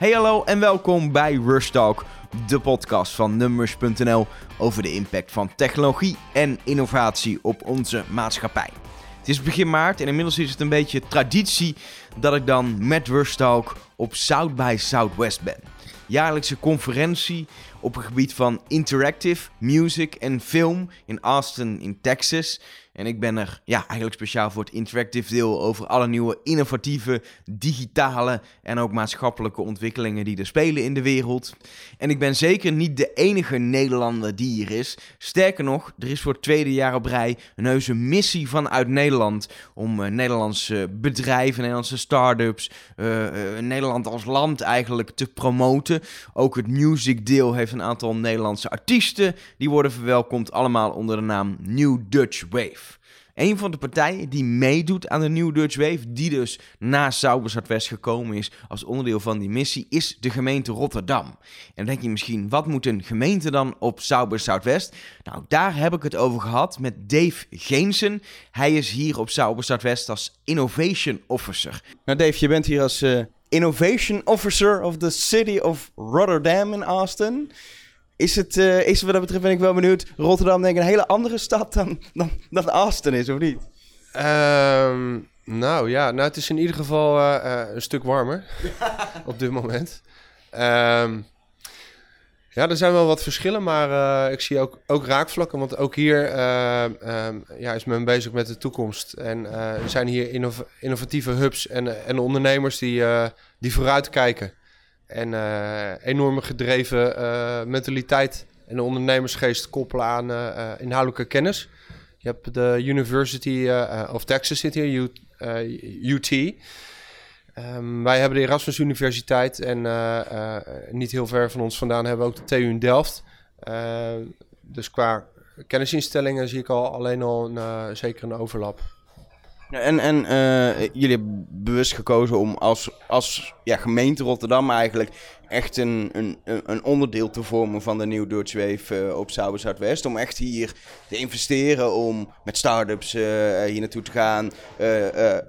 Hey hallo en welkom bij Rush Talk, de podcast van Numbers.nl over de impact van technologie en innovatie op onze maatschappij. Het is begin maart en inmiddels is het een beetje traditie dat ik dan met Rush Talk op South by Southwest ben. Jaarlijkse conferentie op het gebied van interactive music en film in Austin in Texas. En ik ben er ja, eigenlijk speciaal voor het interactive deel over alle nieuwe innovatieve, digitale en ook maatschappelijke ontwikkelingen die er spelen in de wereld. En ik ben zeker niet de enige Nederlander die hier is. Sterker nog, er is voor het tweede jaar op rij een heuse missie vanuit Nederland om uh, Nederlandse bedrijven, Nederlandse start-ups, uh, uh, Nederland als land eigenlijk te promoten. Ook het music deel heeft een aantal Nederlandse artiesten die worden verwelkomd, allemaal onder de naam New Dutch Wave. Een van de partijen die meedoet aan de New Dutch Wave, die dus na Sauber Zuidwest gekomen is als onderdeel van die missie, is de gemeente Rotterdam. En dan denk je misschien, wat moet een gemeente dan op Sauber Zuidwest? Nou, daar heb ik het over gehad met Dave Geensen. Hij is hier op Sauber Zuidwest als Innovation Officer. Nou Dave, je bent hier als uh, Innovation Officer of the City of Rotterdam in Austin. Is het, uh, is wat dat betreft ben ik wel benieuwd. Rotterdam denk ik een hele andere stad dan, dan, dan Austin is, of niet? Um, nou ja, nou, het is in ieder geval uh, uh, een stuk warmer op dit moment. Um, ja, er zijn wel wat verschillen, maar ik zie ook, ook raakvlakken. Want ook hier um, ja, is men bezig met de toekomst. En er zijn hier innov innovatieve hubs en, en ondernemers die, die vooruitkijken. En uh, enorme gedreven uh, mentaliteit en de ondernemersgeest koppelen aan uh, inhoudelijke kennis. Je hebt de University of Texas zit hier, UT. Um, wij hebben de Erasmus Universiteit en niet heel ver van ons vandaan hebben we ook de TU in Delft. dus qua kennisinstellingen zie ik al alleen al een, zeker een overlap. En, en uh, jullie hebben bewust gekozen om als, als ja, gemeente Rotterdam eigenlijk echt een, een, een onderdeel te vormen van de Nieuw Dutch Wave uh, op Sauber Zuidwest. Om echt hier te investeren, om met start-ups uh, hier naartoe te gaan,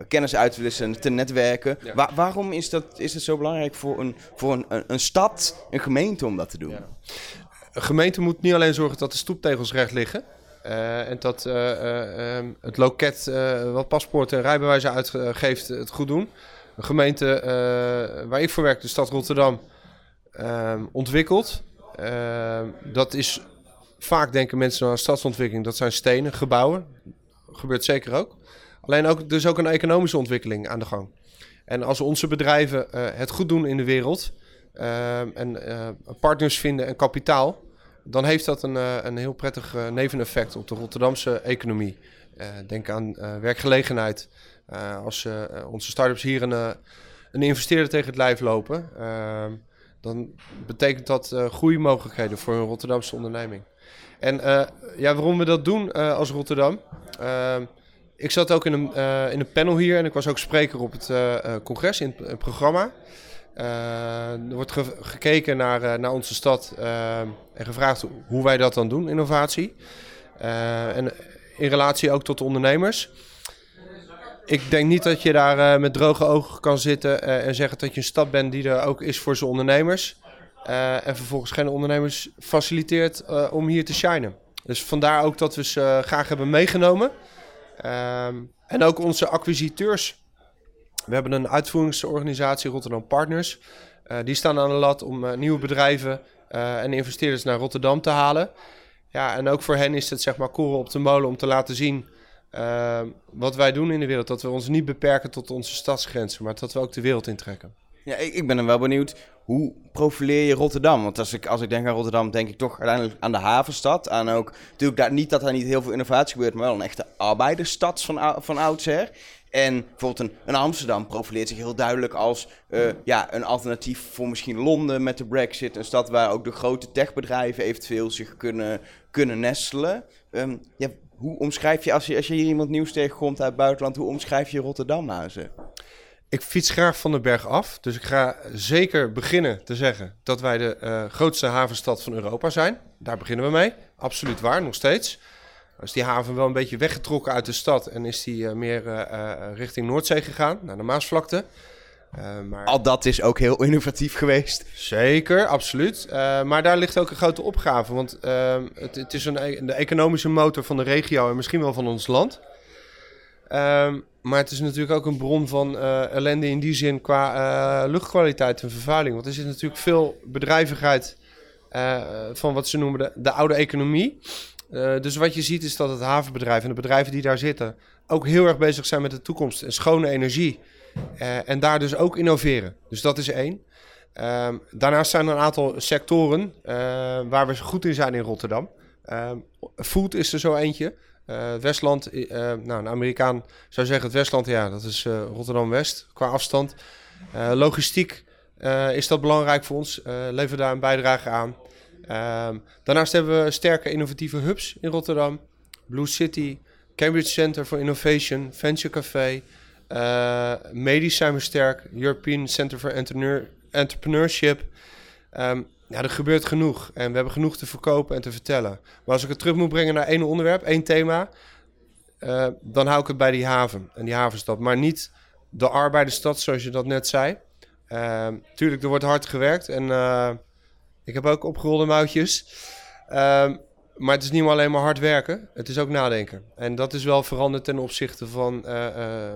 kennis uit te wisselen, te netwerken. Ja. Wa waarom is, dat, is het zo belangrijk voor, een, voor een, een, een stad, een gemeente om dat te doen? Ja. Een gemeente moet niet alleen zorgen dat de stoeptegels recht liggen. Uh, en dat uh, um, het loket wat paspoorten en rijbewijzen uitgeeft het goed doen. Een gemeente waar ik voor werk, de stad Rotterdam, ehm, ontwikkelt. Ehm, dat is vaak denken mensen aan stadsontwikkeling, dat zijn stenen, gebouwen. Gebeurt zeker ook. Alleen ook, er is ook een economische ontwikkeling aan de gang. En als onze bedrijven het goed doen in de wereld en partners vinden en kapitaal, dan heeft dat een, uh, een heel prettig uh, neveneffect op de Rotterdamse economie. Uh, denk aan werkgelegenheid. als onze start-ups hier een, een investeerder tegen het lijf lopen, ehm, dan betekent dat groeimogelijkheden voor een Rotterdamse onderneming. En ja, waarom we dat doen als Rotterdam? Ehm, ik zat ook in een, in een panel hier en ik was ook spreker op het congres in het programma. Uh, er wordt ge gekeken naar, uh, naar onze stad uh, en gevraagd hoe wij dat dan doen, innovatie. en in relatie ook tot de ondernemers. Ik denk niet dat je daar met droge ogen kan zitten en zeggen dat je een stad bent die er ook is voor zijn ondernemers. en vervolgens geen ondernemers faciliteert om hier te shinen. Dus vandaar ook dat we ze graag hebben meegenomen. Ehm, en ook onze acquisiteurs we hebben een uitvoeringsorganisatie, Rotterdam Partners. Uh, die staan aan de lat om uh, nieuwe bedrijven uh, en investeerders naar Rotterdam te halen. Ja, en ook voor hen is het zeg maar koren op de molen om te laten zien wat wij doen in de wereld. Dat we ons niet beperken tot onze stadsgrenzen, maar dat we ook de wereld intrekken. Ja, ik, ik ben wel benieuwd, hoe profileer je Rotterdam? Want als ik, als ik denk aan Rotterdam, denk ik toch uiteindelijk aan de havenstad. Aan ook, natuurlijk daar, niet dat er niet heel veel innovatie gebeurt, maar wel een echte arbeidersstad van, van oudsher. En bijvoorbeeld een, een, Amsterdam profileert zich heel duidelijk als uh, ja, een alternatief voor misschien Londen met de Brexit. Een stad waar ook de grote techbedrijven eventueel zich kunnen, kunnen nestelen. Um, ja, hoe omschrijf je als, je, als je hier iemand nieuws tegenkomt uit het buitenland, hoe omschrijf je Rotterdam nou ze? Ik fiets graag van de berg af, dus ik ga zeker beginnen te zeggen dat wij de uh, grootste havenstad van Europa zijn. Daar beginnen we mee. Absoluut waar, nog steeds is die haven wel een beetje weggetrokken uit de stad en is die uh, meer uh, richting Noordzee gegaan, naar de Maasvlakte. Maar... Al dat is ook heel innovatief geweest. Zeker, absoluut. Maar daar ligt ook een grote opgave. Want uh, het, het, is een, e-, de economische motor van de regio en misschien wel van ons land. Ehm, maar het is natuurlijk ook een bron van uh, ellende in die zin qua luchtkwaliteit en vervuiling. Want er zit natuurlijk veel bedrijvigheid van wat ze noemen de, de oude economie. dus wat je ziet is dat het havenbedrijf en de bedrijven die daar zitten ook heel erg bezig zijn met de toekomst en schone energie. En daar dus ook innoveren. Dus dat is één. Um, daarnaast zijn er een aantal sectoren waar we goed in zijn in Rotterdam. Um, food is er zo eentje. Uh, Westland, nou, een Amerikaan zou zeggen het Westland, ja, dat is Rotterdam-West qua afstand. logistiek is dat belangrijk voor ons, leveren daar een bijdrage aan. Um, daarnaast hebben we sterke innovatieve hubs in Rotterdam. Blue City, Cambridge Center for Innovation, Venture Café, medisch zijn we sterk. European Center for Entrepreneurship. Um, ja, er gebeurt genoeg. En we hebben genoeg te verkopen en te vertellen. Maar als ik het terug moet brengen naar één onderwerp, één thema... Uh, dan hou ik het bij die haven en die havenstad. Maar niet de arbeidersstad, zoals je dat net zei. Uh, tuurlijk, er wordt hard gewerkt. En uh, ik heb ook opgerolde mouwtjes. Uh, maar het is niet alleen maar hard werken, het is ook nadenken. En dat is wel veranderd ten opzichte van uh,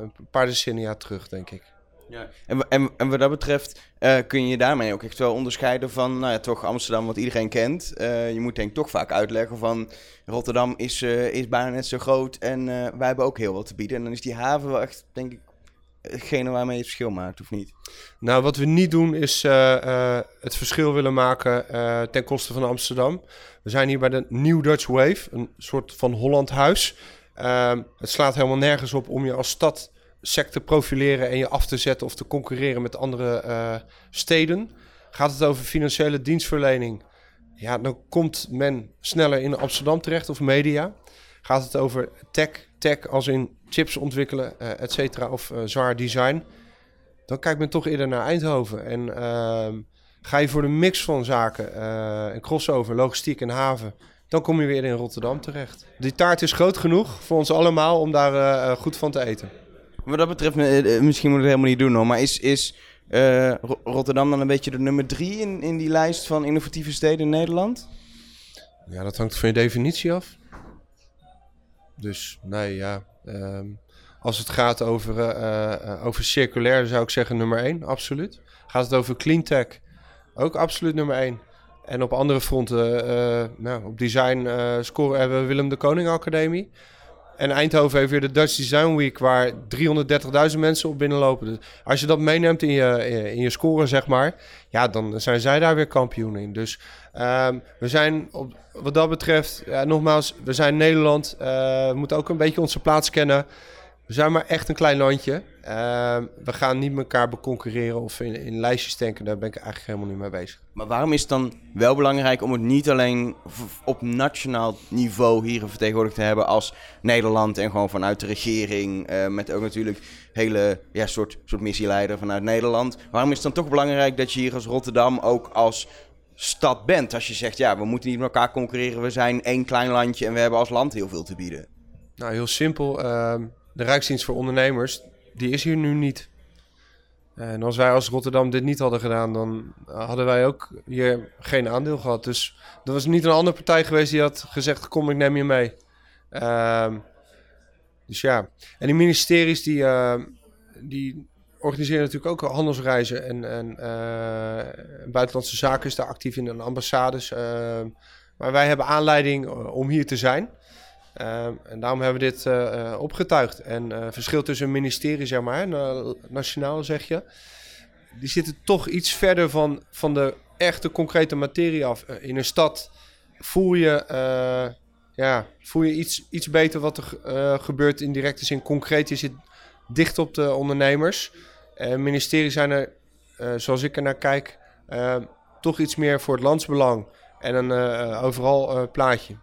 een paar decennia terug, denk ik. Ja. En, en, en wat dat betreft uh, kun je daarmee ook echt wel onderscheiden van nou ja, toch Amsterdam, wat iedereen kent. je moet denk ik toch vaak uitleggen van Rotterdam is, is bijna net zo groot en wij hebben ook heel wat te bieden. En dan is die haven wel echt, denk ik, hetgene waarmee je het verschil maakt, of niet? Nou, wat we niet doen is uh, uh, het verschil willen maken uh, ten koste van Amsterdam. We zijn hier bij de New Dutch Wave, een soort van Holland huis. Ehm, het slaat helemaal nergens op om je als stad sec te profileren en je af te zetten of te concurreren met andere steden. Gaat het over financiële dienstverlening? Ja, dan komt men sneller in Amsterdam terecht of media. Gaat het over tech, tech als in chips ontwikkelen, uh, et cetera, of uh, zwaar design, dan kijkt men toch eerder naar Eindhoven. En uh, ga je voor de mix van zaken, uh, en crossover, logistiek en haven, dan kom je weer in Rotterdam terecht. Die taart is groot genoeg voor ons allemaal om daar goed van te eten. Wat dat betreft, misschien moet het helemaal niet doen maar is, is Rotterdam dan een beetje de nummer drie in, in die lijst van innovatieve steden in Nederland? Ja, dat hangt van je definitie af. Dus nee, ja. Um, als het gaat over, over circulair, zou ik zeggen nummer 1, absoluut. Gaat het over cleantech, ook absoluut nummer 1. En op andere fronten, nou, op design scoren hebben we Willem de Koning Academie. En Eindhoven heeft weer de Dutch Design Week, waar 330.000 mensen op binnenlopen. Dus als je dat meeneemt in je, in je score, zeg maar, ja, dan zijn zij daar weer kampioen in. Dus um, we zijn op, wat dat betreft, ja, nogmaals, we zijn Nederland. Uh, we moeten ook een beetje onze plaats kennen. We zijn maar echt een klein landje. Uh, we gaan niet elkaar beconcurreren of in, in, lijstjes denken. Daar ben ik eigenlijk helemaal niet mee bezig. Maar waarom is het dan wel belangrijk om het niet alleen op nationaal niveau hier vertegenwoordigd te hebben als Nederland en gewoon vanuit de regering, uh, met ook natuurlijk hele ja, soort, soort missieleider vanuit Nederland. Waarom is het dan toch belangrijk dat je hier als Rotterdam ook als stad bent? Als je zegt, ja, we moeten niet met elkaar concurreren, we zijn één klein landje en we hebben als land heel veel te bieden. Nou, heel simpel. Uh, de Rijksdienst voor Ondernemers, die is hier nu niet. En als wij als Rotterdam dit niet hadden gedaan, dan hadden wij ook hier geen aandeel gehad. Dus er was niet een andere partij geweest die had gezegd: Kom, ik neem je mee. Uh, dus ja, en die ministeries die, uh, die organiseren natuurlijk ook handelsreizen. En, en uh, buitenlandse zaken is daar actief in en ambassades. Ehm, maar wij hebben aanleiding eh, om hier te zijn. Uh, en daarom hebben we dit uh, opgetuigd. En uh, verschil tussen ministerie, zeg maar, nationaal zeg je, die zitten toch iets verder van, van de echte concrete materie af. in een stad voel je, ja, voel je iets, iets beter wat er gebeurt in directe zin. Concreet, je zit dicht op de ondernemers. En ministerie zijn er, zoals ik er naar kijk, toch iets meer voor het landsbelang en een overal plaatje.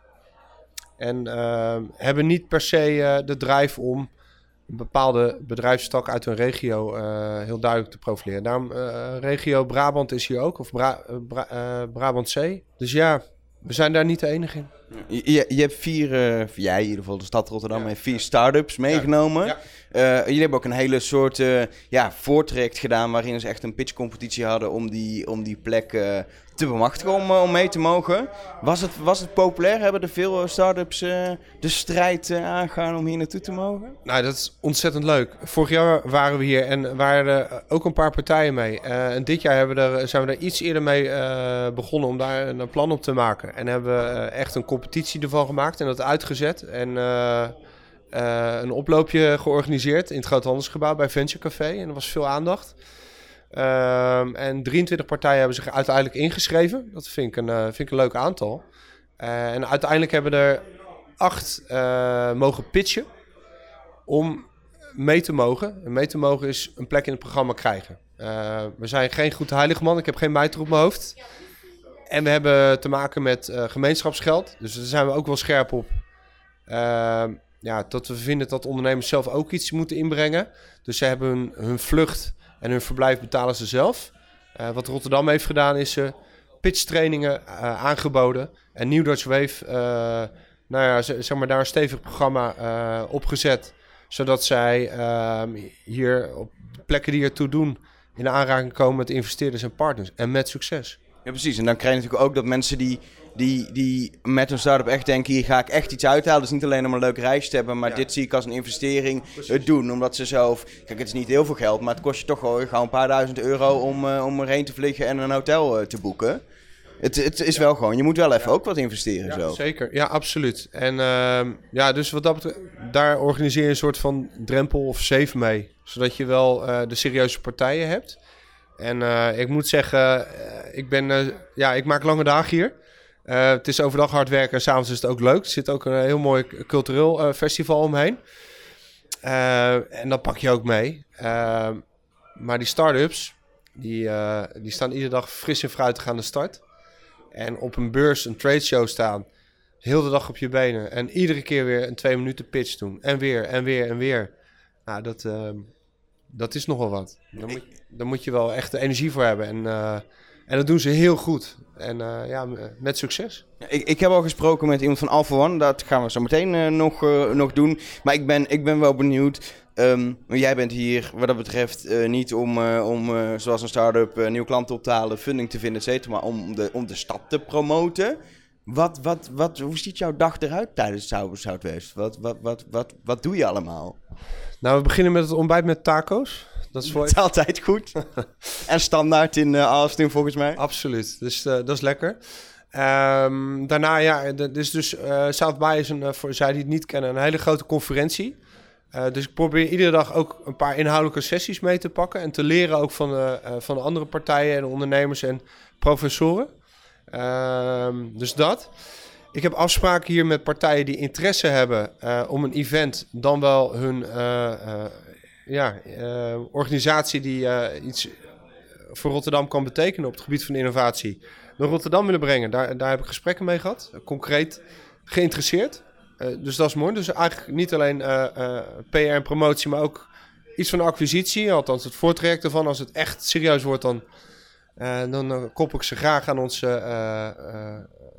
En uh, hebben niet per se uh, de drive om een bepaalde bedrijfstak uit een regio uh, heel duidelijk te profileren. Daarom, regio Brabant is hier ook, of Bra Bra Brabant C. Dus ja, we zijn daar niet de enige in. Je, je hebt vier, uh, jij in ieder geval, de stad Rotterdam, heeft vier start-ups meegenomen. Ja. Uh, jullie hebben ook een hele soort uh, ja, voortraject gedaan waarin ze echt een pitchcompetitie hadden om die, om die plek te bemachtigen om, om mee te mogen. Was het, was het populair? Hebben er veel start-ups de strijd aangaan om hier naartoe te mogen? Nou, dat is ontzettend leuk. Vorig jaar waren we hier en waren er ook een paar partijen mee. en dit jaar hebben we er, zijn we er iets eerder mee begonnen om daar een plan op te maken. En hebben we echt een competitie ervan gemaakt en dat uitgezet. En uh, een oploopje georganiseerd in het Groothandelsgebouw bij Venture Café. En er was veel aandacht. Um, en 23 partijen hebben zich uiteindelijk ingeschreven. Dat vind ik een, uh, vind ik een leuk aantal. Uh, en uiteindelijk hebben er acht mogen pitchen om mee te mogen. En mee te mogen is een plek in het programma krijgen. we zijn geen goed heilige man. Ik heb geen mijter op mijn hoofd. En we hebben te maken met gemeenschapsgeld. Dus daar zijn we ook wel scherp op. Ehm, ja, dat we vinden dat ondernemers zelf ook iets moeten inbrengen. Dus ze hebben hun vlucht en hun verblijf betalen ze zelf. Uh, wat Rotterdam heeft gedaan is uh, pitchtrainingen uh, aangeboden. En New Dutch Wave, nou ja, zeg maar daar een stevig programma opgezet. Zodat zij ehm, hier op plekken die ertoe doen in aanraking komen met investeerders en partners. En met succes. Ja, precies. En dan krijg je natuurlijk ook dat mensen die die, die met een start-up echt denken, hier ga ik echt iets uithalen. Dus niet alleen om een leuk reis te hebben, maar dit zie ik als een investering het doen. Omdat ze zelf, kijk het is niet heel veel geld, maar het kost je toch gewoon een paar duizend euro om, uh, om erheen te vliegen en een hotel uh, te boeken. Het, het is wel gewoon, je moet wel even ook wat investeren. Zo. Zeker, ja, absoluut. En uh, ja, dus wat dat betreft, daar organiseer je een soort van drempel of safe mee. Zodat je wel uh, de serieuze partijen hebt. En ik moet zeggen, ik ben, ja, ik maak lange dagen hier. Uh, het is overdag hard werken en s'avonds is het ook leuk. Er zit ook een heel mooi cultureel uh, festival omheen. Uh, en dat pak je ook mee. maar die start-ups, die, die staan iedere dag fris en fruitig aan de start. En op een beurs, een trade show staan, heel de dag op je benen. En iedere keer weer een twee minuten pitch doen. En weer, en weer, en weer. Nou, dat, dat is nogal wat. Daar moet, daar moet je wel echt de energie voor hebben. En en dat doen ze heel goed. En uh, ja, met succes. Ik, ik heb al gesproken met iemand van Alpha One. Dat gaan we zo meteen uh, nog, uh, nog doen. Maar ik ben, ik ben wel benieuwd. Um, jij bent hier wat dat betreft niet om, om zoals een start-up nieuwe klanten op te halen, funding te vinden, et cetera, maar om de, om de stad te promoten. Wat, wat, wat, hoe ziet jouw dag eruit tijdens Southwest? Wat, wat, wat, wat, wat doe je allemaal? Nou, we beginnen met het ontbijt met taco's. Dat is, voor... is altijd goed. en standaard in uh, Austin volgens mij. Absoluut. Dus uh, dat is lekker. Um, daarna, ja, dus, dus uh, South by is een, voor zij die het niet kennen, een hele grote conferentie. dus ik probeer iedere dag ook een paar inhoudelijke sessies mee te pakken. En te leren ook van, van de andere partijen en ondernemers en professoren. Um, dus dat. Ik heb afspraken hier met partijen die interesse hebben om een event dan wel hun ja, uh, organisatie die uh, iets voor Rotterdam kan betekenen op het gebied van innovatie naar Rotterdam willen brengen. Daar, daar heb ik gesprekken mee gehad, concreet geïnteresseerd. Uh, dus dat is mooi. Dus eigenlijk niet alleen PR en promotie, maar ook iets van acquisitie. Althans, het voortraject ervan. Als het echt serieus wordt, dan, dan koppel ik ze graag aan onze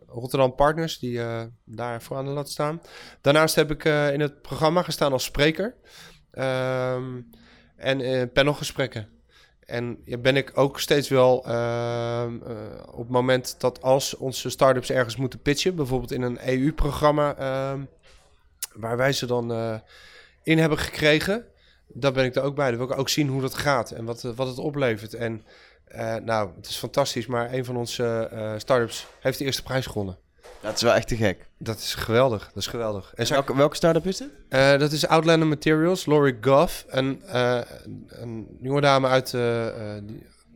Rotterdam partners die daar voor aan de lat staan. Daarnaast heb ik in het programma gestaan als spreker. Um, en uh, panelgesprekken. En ja, ben ik ook steeds wel uh, uh, op het moment dat als onze start-ups ergens moeten pitchen, bijvoorbeeld in een EU-programma, ehm, waar wij ze dan uh, in hebben gekregen, daar ben ik er ook bij. Dan wil ik ook zien hoe dat gaat en wat, wat het oplevert. En nou, het is fantastisch, maar een van onze start-ups heeft de eerste prijs gewonnen. Dat is wel echt te gek. Dat is geweldig. Dat is geweldig. En welke, welke start-up is het? Uh, dat is Outlander Materials, Lori Goff. Een, uh, een jonge dame uit uh,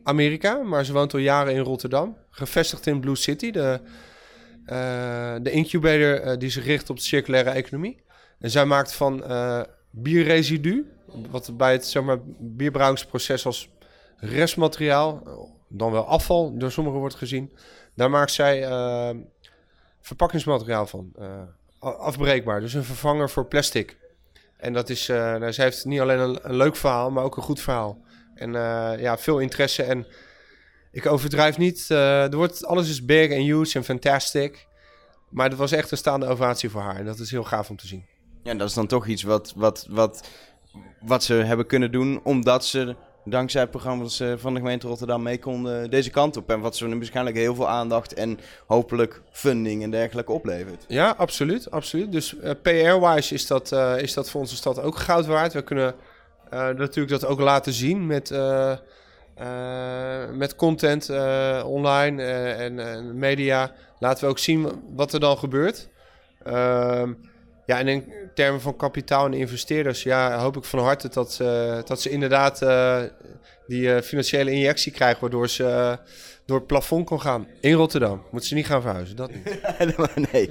Amerika, maar ze woont al jaren in Rotterdam. Gevestigd in Blue City, de, de incubator die zich richt op de circulaire economie. En zij maakt van bierresidu, wat bij het zeg maar, bierbrouwingsproces als restmateriaal, dan wel afval, door sommigen wordt gezien. Daar maakt zij verpakkingsmateriaal van. Uh, afbreekbaar, dus een vervanger voor plastic. En dat is, uh, nou, ze heeft niet alleen een, een, leuk verhaal, maar ook een goed verhaal. En uh, ja, veel interesse. En ik overdrijf niet. er wordt, alles is big en huge en fantastic. Maar het was echt een staande ovatie voor haar. En dat is heel gaaf om te zien. Ja, dat is dan toch iets wat, wat, wat, wat ze hebben kunnen doen, omdat ze dankzij programma's eh, van de gemeente Rotterdam mee konden deze kant op. En wat ze nu waarschijnlijk heel veel aandacht en hopelijk funding en dergelijke oplevert. Ja, absoluut. absoluut. Dus uh, PR-wise is, dat uh, is dat voor onze stad ook goud waard. We kunnen natuurlijk dat ook laten zien met, met content online en media. Laten we ook zien wat er dan gebeurt. Ehm, ja, en in termen van kapitaal en investeerders, ja, hoop ik van harte dat, uh, dat ze inderdaad uh, die uh, financiële injectie krijgen, waardoor ze door het plafond kon gaan. In Rotterdam. Moeten ze niet gaan verhuizen, dat niet. nee.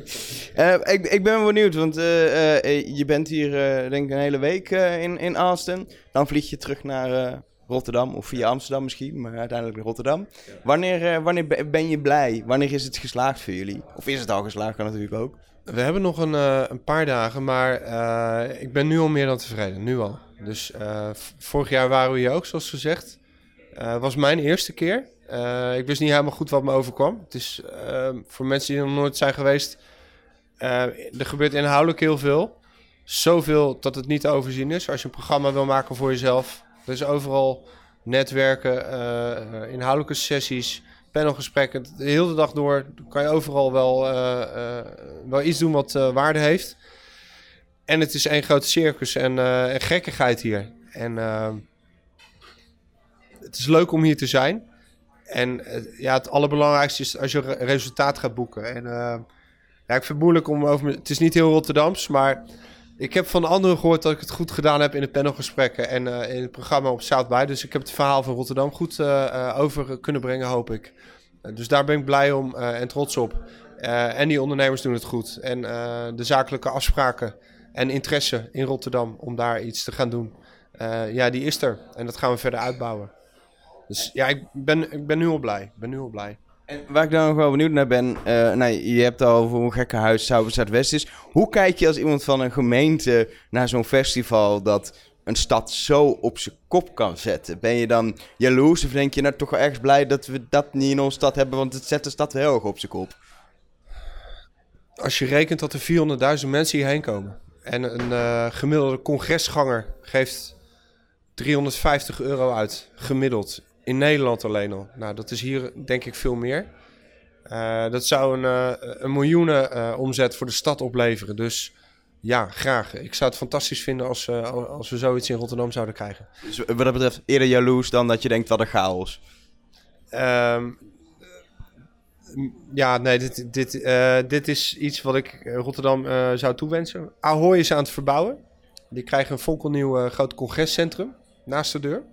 ik, ik ben benieuwd, want je bent hier denk ik een hele week in, in Austin. Dan vlieg je terug naar Rotterdam, of via Amsterdam misschien, maar uiteindelijk naar Rotterdam. Wanneer, wanneer ben je blij? Wanneer is het geslaagd voor jullie? Of is het al geslaagd, kan natuurlijk ook. We hebben nog een, uh, een paar dagen, maar uh, ik ben nu al meer dan tevreden. Nu al. Dus uh, vorig jaar waren we hier ook, zoals gezegd. Was mijn eerste keer. ik wist niet helemaal goed wat me overkwam. Het is voor mensen die nog nooit zijn geweest. er gebeurt inhoudelijk heel veel. Zoveel dat het niet te overzien is. Als je een programma wil maken voor jezelf. Er is overal netwerken, inhoudelijke sessies panelgesprekken. De hele dag door kan je overal wel, uh, uh, wel iets doen wat uh, waarde heeft. En het is één grote circus en, en gekkigheid hier. En het is leuk om hier te zijn. En ja, het allerbelangrijkste is als je resultaat gaat boeken. En ja, ik vind het moeilijk om over... Het is niet heel Rotterdams, maar... Ik heb van anderen gehoord dat ik het goed gedaan heb in de panelgesprekken en uh, in het programma op South. Dus ik heb het verhaal van Rotterdam goed uh, over kunnen brengen, hoop ik. dus daar ben ik blij om en trots op. en die ondernemers doen het goed. En de zakelijke afspraken en interesse in Rotterdam om daar iets te gaan doen, ja, die is er. En dat gaan we verder uitbouwen. Dus ja, ik ben, ik ben nu al blij. Ik ben nu al blij. En waar ik dan nog wel benieuwd naar ben, uh, nou, je hebt al over hoe gekke huis is. Hoe kijk je als iemand van een gemeente naar zo'n festival dat een stad zo op zijn kop kan zetten? Ben je dan jaloers of denk je nou toch wel ergens blij dat we dat niet in onze stad hebben, want het zet de stad heel erg op zijn kop? Als je rekent dat er 400.000 mensen hierheen komen en een uh, gemiddelde congresganger geeft 350 euro uit, gemiddeld in Nederland alleen al. Nou, dat is hier denk ik veel meer. Uh, dat zou een, uh, een miljoenen uh, omzet voor de stad opleveren. Dus ja, graag. Ik zou het fantastisch vinden als, als we zoiets in Rotterdam zouden krijgen. Dus wat dat betreft eerder jaloers dan dat je denkt wat een chaos? Um, ja, nee, dit, dit, dit is iets wat ik Rotterdam zou toewensen. Ahoy is aan het verbouwen. Die krijgen een fonkelnieuw groot congrescentrum naast de deur.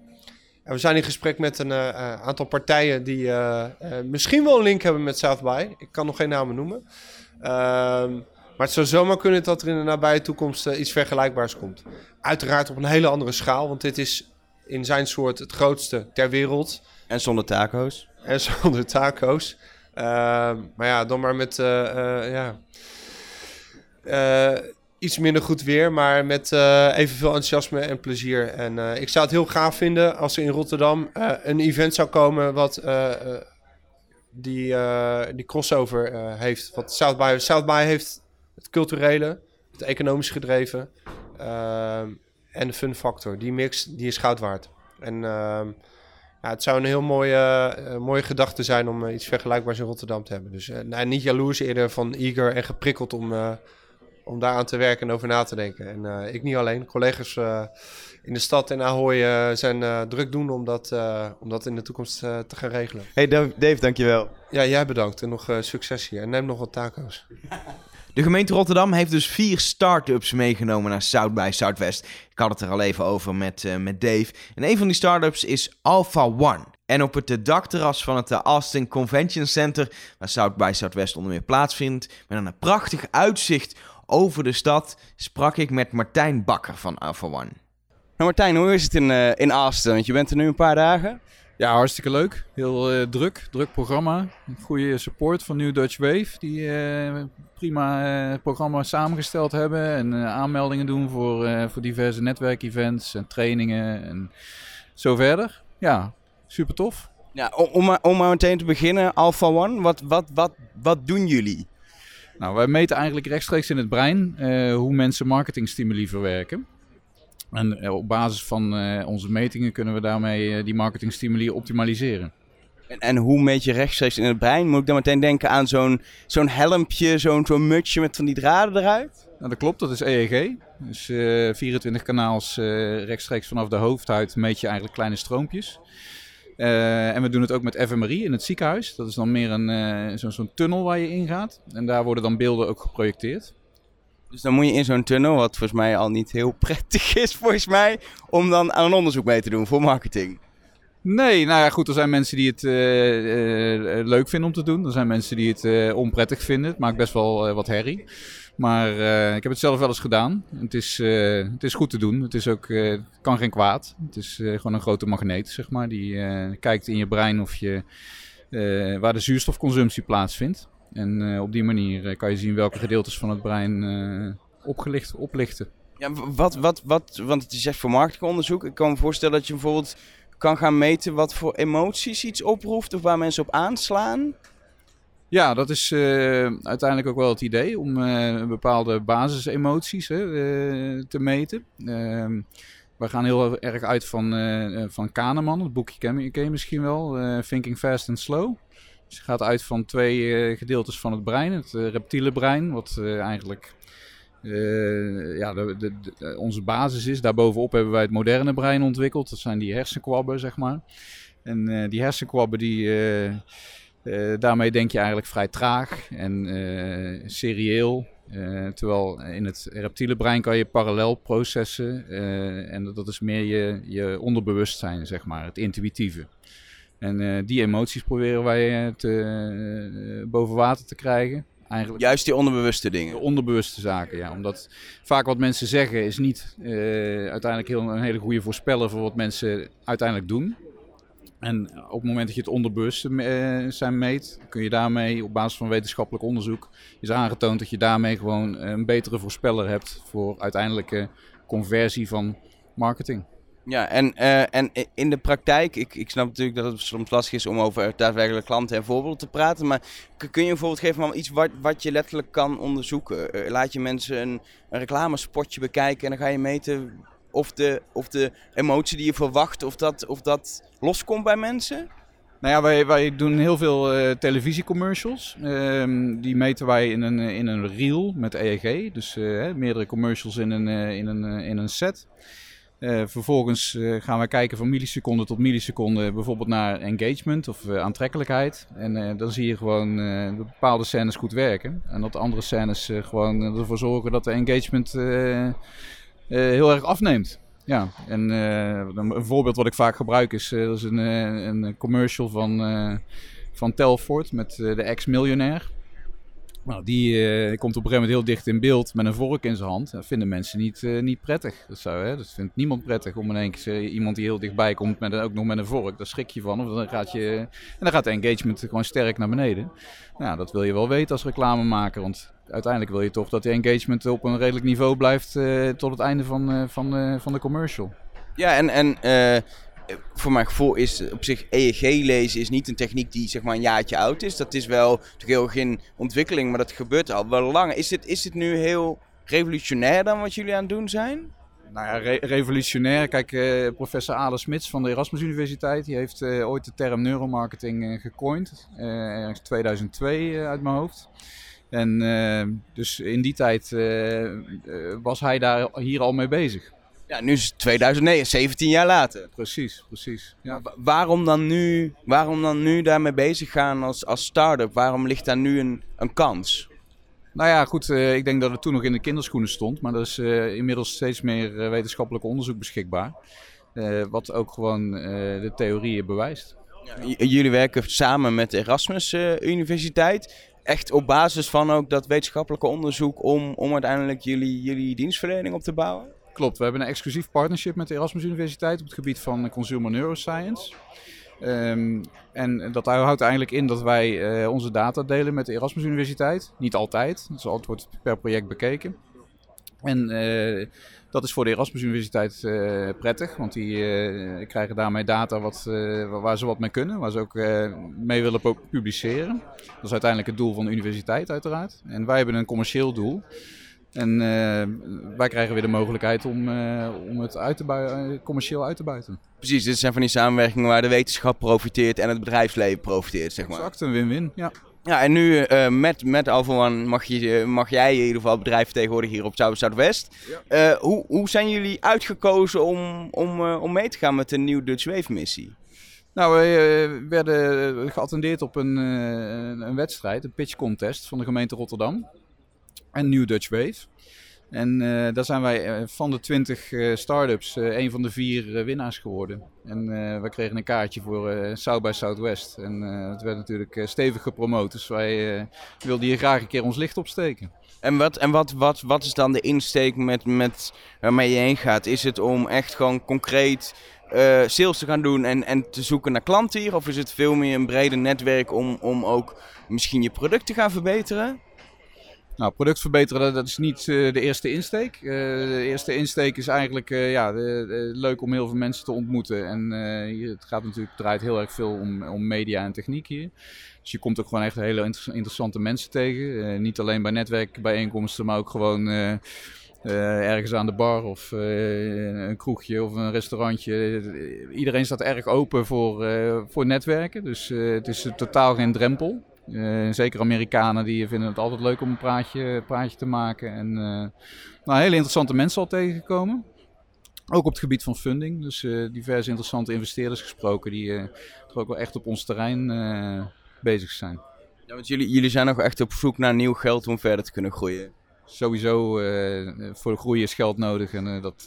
En we zijn in gesprek met een uh, aantal partijen die uh, misschien wel een link hebben met South By. Ik kan nog geen namen noemen. Ehm, maar het zou zomaar kunnen dat er in de nabije toekomst iets vergelijkbaars komt. Uiteraard op een hele andere schaal, want dit is in zijn soort het grootste ter wereld. En zonder taco's. En zonder taco's. Ehm, maar ja, dan maar met ja, iets minder goed weer, maar met uh, evenveel enthousiasme en plezier. En uh, ik zou het heel gaaf vinden als er in Rotterdam uh, een event zou komen wat die, die crossover heeft. Wat South by, South by heeft het culturele, het economisch gedreven en de fun factor. Die mix die is goud waard. En ja, het zou een heel mooie, mooie gedachte zijn om iets vergelijkbaars in Rotterdam te hebben. Dus nou, niet jaloers eerder van eager en geprikkeld om om daaraan te werken en over na te denken. En uh, ik niet alleen, collega's uh, in de stad en Ahoy uh, zijn druk doen om dat, om dat in de toekomst te gaan regelen. Hey Dave, dankjewel. Ja, jij bedankt en nog succes hier. En neem nog wat taco's. De gemeente Rotterdam heeft dus vier start-ups meegenomen naar South by Southwest. Ik had het er al even over met, met Dave. En een van die start-ups is Alpha One. En op het dakterras van het Austin Convention Center, waar South by Southwest onder meer plaatsvindt, met een prachtig uitzicht over de stad sprak ik met Martijn Bakker van Alpha One. Nou Martijn, hoe is het in, uh, in Austin? Want je bent er nu een paar dagen. Ja, hartstikke leuk. Heel uh, druk, druk programma. Goede support van New Dutch Wave, die uh, prima programma samengesteld hebben en aanmeldingen doen voor, voor diverse netwerkevents en trainingen en zo verder. Ja, super tof. Ja, om, om, maar, om maar meteen te beginnen, Alpha One, wat, wat, wat, wat doen jullie? Nou, wij meten eigenlijk rechtstreeks in het brein uh, hoe mensen marketingstimuli verwerken. En uh, op basis van uh, onze metingen kunnen we daarmee die marketingstimuli optimaliseren. En, en, hoe meet je rechtstreeks in het brein? Moet ik dan meteen denken aan zo'n zo'n helmpje, zo'n zo'n mutsje met van die draden eruit? Nou, dat klopt, dat is EEG. Dus 24 kanaals rechtstreeks vanaf de hoofdhuid meet je eigenlijk kleine stroompjes. Uh, en we doen het ook met fMRI in het ziekenhuis. Dat is dan meer een uh, zo'n zo tunnel waar je ingaat. En daar worden dan beelden ook geprojecteerd. Dus dan moet je in zo'n tunnel, wat volgens mij al niet heel prettig is, volgens mij, om dan aan een onderzoek mee te doen voor marketing. Nee, nou ja, goed, er zijn mensen die het uh, leuk vinden om te doen. Er zijn mensen die het onprettig vinden. Het maakt best wel wat herrie. Maar ik heb het zelf wel eens gedaan. Het is, het is goed te doen. Het is ook, kan geen kwaad. Het is gewoon een grote magneet, zeg maar. Die kijkt in je brein of je, waar de zuurstofconsumptie plaatsvindt. En op die manier kan je zien welke gedeeltes van het brein opgelicht, oplichten. Ja, wat, wat, wat, want het is echt voor marketingonderzoek. Ik kan me voorstellen dat je bijvoorbeeld kan gaan meten wat voor emoties iets oproept of waar mensen op aanslaan. Ja, dat is uh, uiteindelijk ook wel het idee om uh, bepaalde basisemoties hè, uh, te meten. Ehm, we gaan heel erg uit van, van Kahneman, het boekje ken je, misschien wel, Thinking Fast and Slow. Dus je gaat uit van twee gedeeltes van het brein. Het reptiele brein, wat eigenlijk ja, de, de, onze basis is. Daarbovenop hebben wij het moderne brein ontwikkeld. Dat zijn die hersenkwabben, zeg maar. En die hersenkwabben die uh, daarmee denk je eigenlijk vrij traag en uh, serieel. Uh, terwijl in het reptiele brein kan je parallel processen. en dat is meer je, je onderbewustzijn, zeg maar, het intuïtieve. En die emoties proberen wij te, boven water te krijgen. Eigenlijk Juist die onderbewuste dingen. De onderbewuste zaken, ja. Omdat vaak wat mensen zeggen is niet uiteindelijk heel, een hele goede voorspeller voor wat mensen uiteindelijk doen. En op het moment dat je het onderbewuste uh, zijn meet, kun je daarmee op basis van wetenschappelijk onderzoek is aangetoond dat je daarmee gewoon een betere voorspeller hebt voor uiteindelijke conversie van marketing. Ja, en, uh, en in de praktijk, ik, ik snap natuurlijk dat het soms lastig is om over daadwerkelijk klanten en voorbeelden te praten. Maar kun je een voorbeeld geven van iets wat, je letterlijk kan onderzoeken? Uh, laat je mensen een, reclamespotje bekijken en dan ga je meten of de, of de emotie die je verwacht, of dat, of dat loskomt bij mensen? Nou ja, wij, wij doen heel veel televisiecommercials. Uh, die meten wij in een, in een reel met EEG. Dus meerdere commercials in een, in een, in een set. Vervolgens gaan we kijken van milliseconde tot milliseconde bijvoorbeeld naar engagement of aantrekkelijkheid. En dan zie je gewoon bepaalde scènes goed werken. En dat andere scènes gewoon ervoor zorgen dat de engagement heel erg afneemt. Ja, en een voorbeeld wat ik vaak gebruik is, is een, een commercial van, van Telford met de ex-miljonair. Nou, die komt op een gegeven moment heel dicht in beeld met een vork in zijn hand. Dat vinden mensen niet, niet prettig. Dat, zou, hè, dat vindt niemand prettig om in één keer iemand die heel dichtbij komt, met, ook nog met een vork. Daar schrik je van. Of dan gaat je, en dan gaat de engagement gewoon sterk naar beneden. Nou, dat wil je wel weten als reclamemaker, want uiteindelijk wil je toch dat de engagement op een redelijk niveau blijft tot het einde van, van, van de commercial. Ja, en, en voor mijn gevoel is op zich EEG lezen is niet een techniek die zeg maar een jaartje oud is. Dat is wel heel geen ontwikkeling, maar dat gebeurt al wel lang. Is dit, is dit nu heel revolutionair dan wat jullie aan het doen zijn? Nou ja, re revolutionair. Kijk, professor Ale Smits van de Erasmus Universiteit, die heeft ooit de term neuromarketing gecoind. ergens 2002 uit mijn hoofd. En uh, dus in die tijd uh, was hij daar hier al mee bezig. Ja, nu is het 2009, 17 jaar later. Precies, precies. Ja. Waarom, dan nu, waarom dan nu daarmee bezig gaan als, als start-up? Waarom ligt daar nu een, een kans? Nou ja, goed, uh, ik denk dat het toen nog in de kinderschoenen stond. Maar er is inmiddels steeds meer wetenschappelijk onderzoek beschikbaar. wat ook gewoon de theorieën bewijst. Ja, jullie werken samen met de Erasmus Universiteit echt op basis van ook dat wetenschappelijke onderzoek om, om uiteindelijk jullie, jullie dienstverlening op te bouwen? Klopt, we hebben een exclusief partnership met de Erasmus Universiteit op het gebied van consumer neuroscience. Um, en dat houdt eigenlijk in dat wij uh, onze data delen met de Erasmus Universiteit. Niet altijd, dus altijd wordt per project bekeken. En uh, dat is voor de Erasmus Universiteit uh, prettig, want die krijgen daarmee data wat, waar ze wat mee kunnen, waar ze ook mee willen publiceren. Dat is uiteindelijk het doel van de universiteit uiteraard. En wij hebben een commercieel doel. En wij krijgen weer de mogelijkheid om, om het uit te commercieel uit te buiten. Precies, dit zijn van die samenwerkingen waar de wetenschap profiteert en het bedrijfsleven profiteert, zeg maar. Exact, een win-win, ja. Ja, en nu uh, met, met Alpha mag, je, eh, mag jij in ieder geval bedrijf vertegenwoordigen hier op Zuid Zuidwest. Ja. Uh, hoe, hoe zijn jullie uitgekozen om, om, uh, om mee te gaan met de nieuwe Dutch Wave missie? Nou, we werden geattendeerd op een, een wedstrijd, een pitch contest van de gemeente Rotterdam. En New Dutch Wave. En uh, daar zijn wij uh, van de 20 uh, start-ups een van de vier winnaars geworden. En we kregen een kaartje voor South by Southwest. En het werd natuurlijk stevig gepromoot. Dus wij wilden hier graag een keer ons licht opsteken. En wat, en wat, wat, wat is dan de insteek met, met waarmee je heen gaat? Is het om echt gewoon concreet sales te gaan doen en, en te zoeken naar klanten hier? Of is het veel meer een breder netwerk om, om ook misschien je product te gaan verbeteren? Nou, product verbeteren, dat is niet uh, de eerste insteek. Uh, de eerste insteek is eigenlijk uh, ja, leuk om heel veel mensen te ontmoeten. En het gaat natuurlijk, draait heel erg veel om, om media en techniek hier. Dus je komt ook gewoon echt hele interessante mensen tegen. niet alleen bij netwerkbijeenkomsten, maar ook gewoon ergens aan de bar of een kroegje of een restaurantje. Iedereen staat erg open voor, voor netwerken. Dus het is totaal geen drempel. Uh, zeker Amerikanen die vinden het altijd leuk om een praatje, praatje te maken. En uh, nou, hele interessante mensen al tegengekomen. Ook op het gebied van funding. Dus uh, diverse interessante investeerders gesproken die toch ook wel echt op ons terrein bezig zijn. Ja, want jullie, jullie zijn nog echt op zoek naar nieuw geld om verder te kunnen groeien. Sowieso voor groei is geld nodig en dat,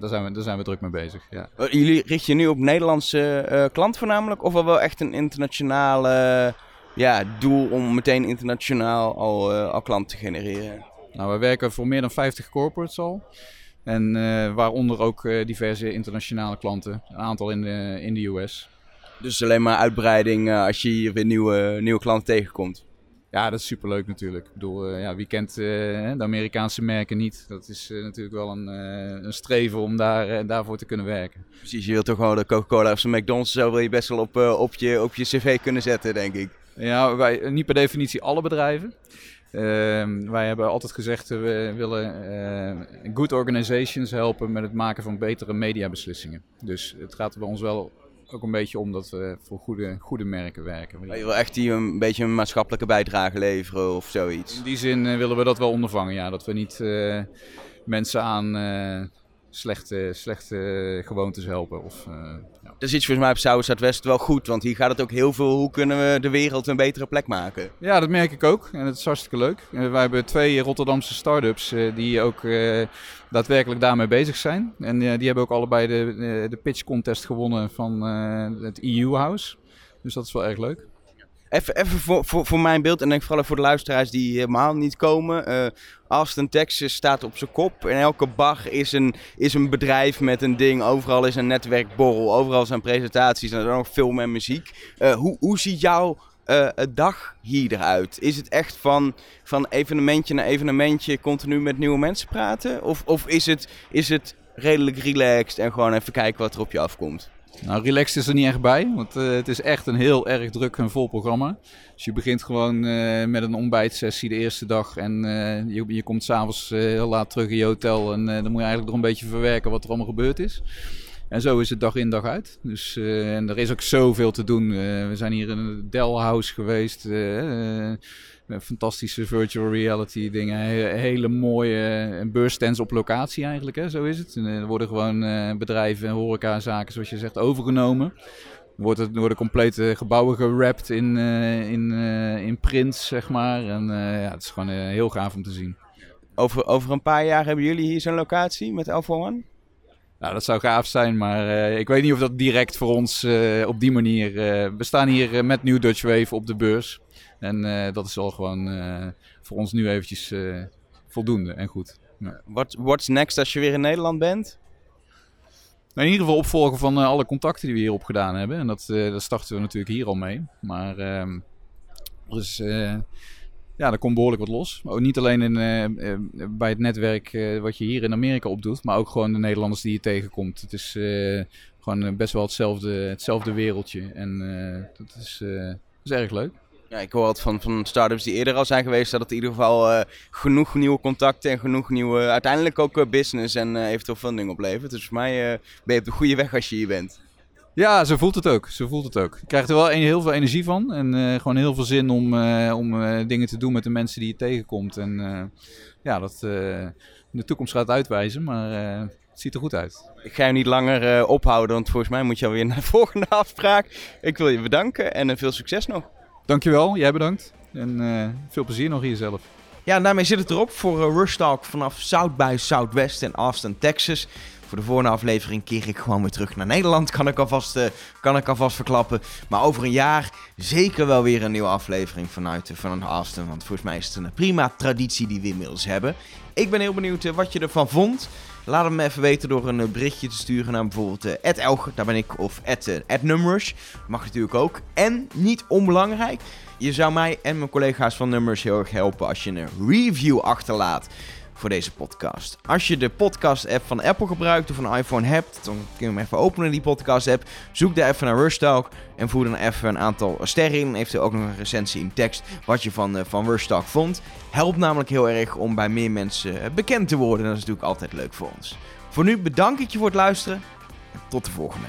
daar, zijn we, daar zijn we druk mee bezig. Ja. Jullie richten je nu op Nederlandse klanten voornamelijk of wel echt een internationale ja, doel om meteen internationaal al, uh, al klanten te genereren? Nou, we werken voor meer dan 50 corporates al. En uh, waaronder ook uh, diverse internationale klanten. Een aantal in de, in de US. Dus alleen maar uitbreiding als je hier weer nieuwe, nieuwe klanten tegenkomt. Ja, dat is superleuk natuurlijk. Ik bedoel, ja, wie kent de Amerikaanse merken niet? Dat is natuurlijk wel een, een streven om daar, daarvoor te kunnen werken. Precies, je wilt toch gewoon de Coca-Cola of de McDonald's zo wil je best wel op, op, je, op je cv kunnen zetten, denk ik. Ja, wij, niet per definitie alle bedrijven. Uh, wij hebben altijd gezegd, uh, we willen uh, good organizations helpen met het maken van betere mediabeslissingen. Dus het gaat bij ons wel ook een beetje om dat we voor goede, goede merken werken. Je wil echt hier een beetje een maatschappelijke bijdrage leveren of zoiets? In die zin eh, willen we dat wel ondervangen, ja. Dat we niet mensen aan slechte, slechte gewoontes helpen. Of, uh, ja. Dat is iets volgens mij op South Zuidwest wel goed, want hier gaat het ook heel veel hoe kunnen we de wereld een betere plek maken. Ja, dat merk ik ook en dat is hartstikke leuk. Uh, wij hebben twee Rotterdamse start-ups uh, die ook daadwerkelijk daarmee bezig zijn. En die hebben ook allebei de, de pitch contest gewonnen van het EU House. Dus dat is wel erg leuk. Even, voor, voor, voor mijn beeld en denk vooral voor de luisteraars die helemaal niet komen. Uh, Austin, Texas staat op zijn kop. In elke bar is een, is een bedrijf met een ding. Overal is een netwerkborrel. Overal zijn presentaties en er ook film en muziek. Uh, hoe, hoe ziet jouw uh, dag hier eruit? Is het echt van, van evenementje naar evenementje continu met nieuwe mensen praten? Of, of is, het, is het redelijk relaxed en gewoon even kijken wat er op je afkomt? Nou, relaxed is er niet echt bij, want uh, het is echt een heel erg druk en vol programma. Dus je begint gewoon uh, met een ontbijtsessie de eerste dag en uh, je, je komt s'avonds heel laat terug in je hotel en dan moet je eigenlijk nog een beetje verwerken wat er allemaal gebeurd is. En zo is het dag in dag uit. Dus, en er is ook zoveel te doen. we zijn hier in het Dell House geweest fantastische virtual reality dingen. Hele mooie uh, beursstands op locatie eigenlijk, hè? zo is het. En, er worden gewoon uh, bedrijven en horecazaken, zoals je zegt, overgenomen. Wordt het, worden complete gebouwen gerapt in, in, in prints, zeg maar. En ja, het is gewoon heel gaaf om te zien. Over, over een paar jaar hebben jullie hier zo'n locatie met Alpha One? Nou, dat zou gaaf zijn, maar uh, ik weet niet of dat direct voor ons uh, op die manier... Uh, we staan hier met New Dutch Wave op de beurs. En uh, dat is al gewoon uh, voor ons nu eventjes uh, voldoende en goed. Ja. What, what's next als je weer in Nederland bent? Nou, in ieder geval opvolgen van alle contacten die we hier opgedaan hebben. En dat, dat starten we natuurlijk hier al mee. Maar ehm, dus, ja, er komt behoorlijk wat los. Ook niet alleen in, eh, eh, bij het netwerk eh, wat je hier in Amerika opdoet, maar ook gewoon de Nederlanders die je tegenkomt. Het is eh, gewoon eh, best wel hetzelfde, hetzelfde wereldje. En eh, dat, is, eh, dat is erg leuk. Ja, ik hoor altijd van, van start-ups die eerder al zijn geweest, dat het in ieder geval eh, genoeg nieuwe contacten en genoeg nieuwe, uiteindelijk ook eh, business en eh, eventueel funding oplevert. Dus voor mij ben je op de goede weg als je hier bent. Ja, zo voelt het ook. Zo voelt het ook. Je krijgt er wel een- heel veel energie van. En gewoon heel veel zin om, om dingen te doen met de mensen die je tegenkomt. En ja, dat de toekomst gaat uitwijzen. Maar het ziet er goed uit. Ik ga je niet langer ophouden, want volgens mij moet je alweer naar de volgende afspraak. Ik wil je bedanken en veel succes nog. Dankjewel, jij bedankt. En eh, veel plezier nog hier zelf. Ja, daarmee zit het erop voor eh, Rush Talk vanaf South by Southwest in Austin, Texas. Voor de volgende aflevering keer ik gewoon weer terug naar Nederland, kan ik alvast, eh, kan ik alvast verklappen. Maar over een jaar zeker wel weer een nieuwe aflevering vanuit, vanuit Austin. Want volgens mij is het een prima traditie die we inmiddels hebben. Ik ben heel benieuwd wat je ervan vond. Laat het me even weten door een eh, berichtje te sturen naar bijvoorbeeld uh, daar ben ik, of @numbers. Mag natuurlijk ook. En niet onbelangrijk, je zou mij en mijn collega's van Numbers heel erg helpen als je een review achterlaat voor deze podcast. Als je de podcast-app van Apple gebruikt of een iPhone hebt, dan kun je hem even openen, die podcast-app. Zoek daar even naar Rush Talk en voer dan even een aantal sterren in. Eventueel ook nog een recensie in tekst wat je van, uh, van Rush Talk vond. Helpt namelijk heel erg om bij meer mensen uh, bekend te worden. Dat is natuurlijk altijd leuk voor ons. Voor nu bedank ik je voor het luisteren en tot de volgende.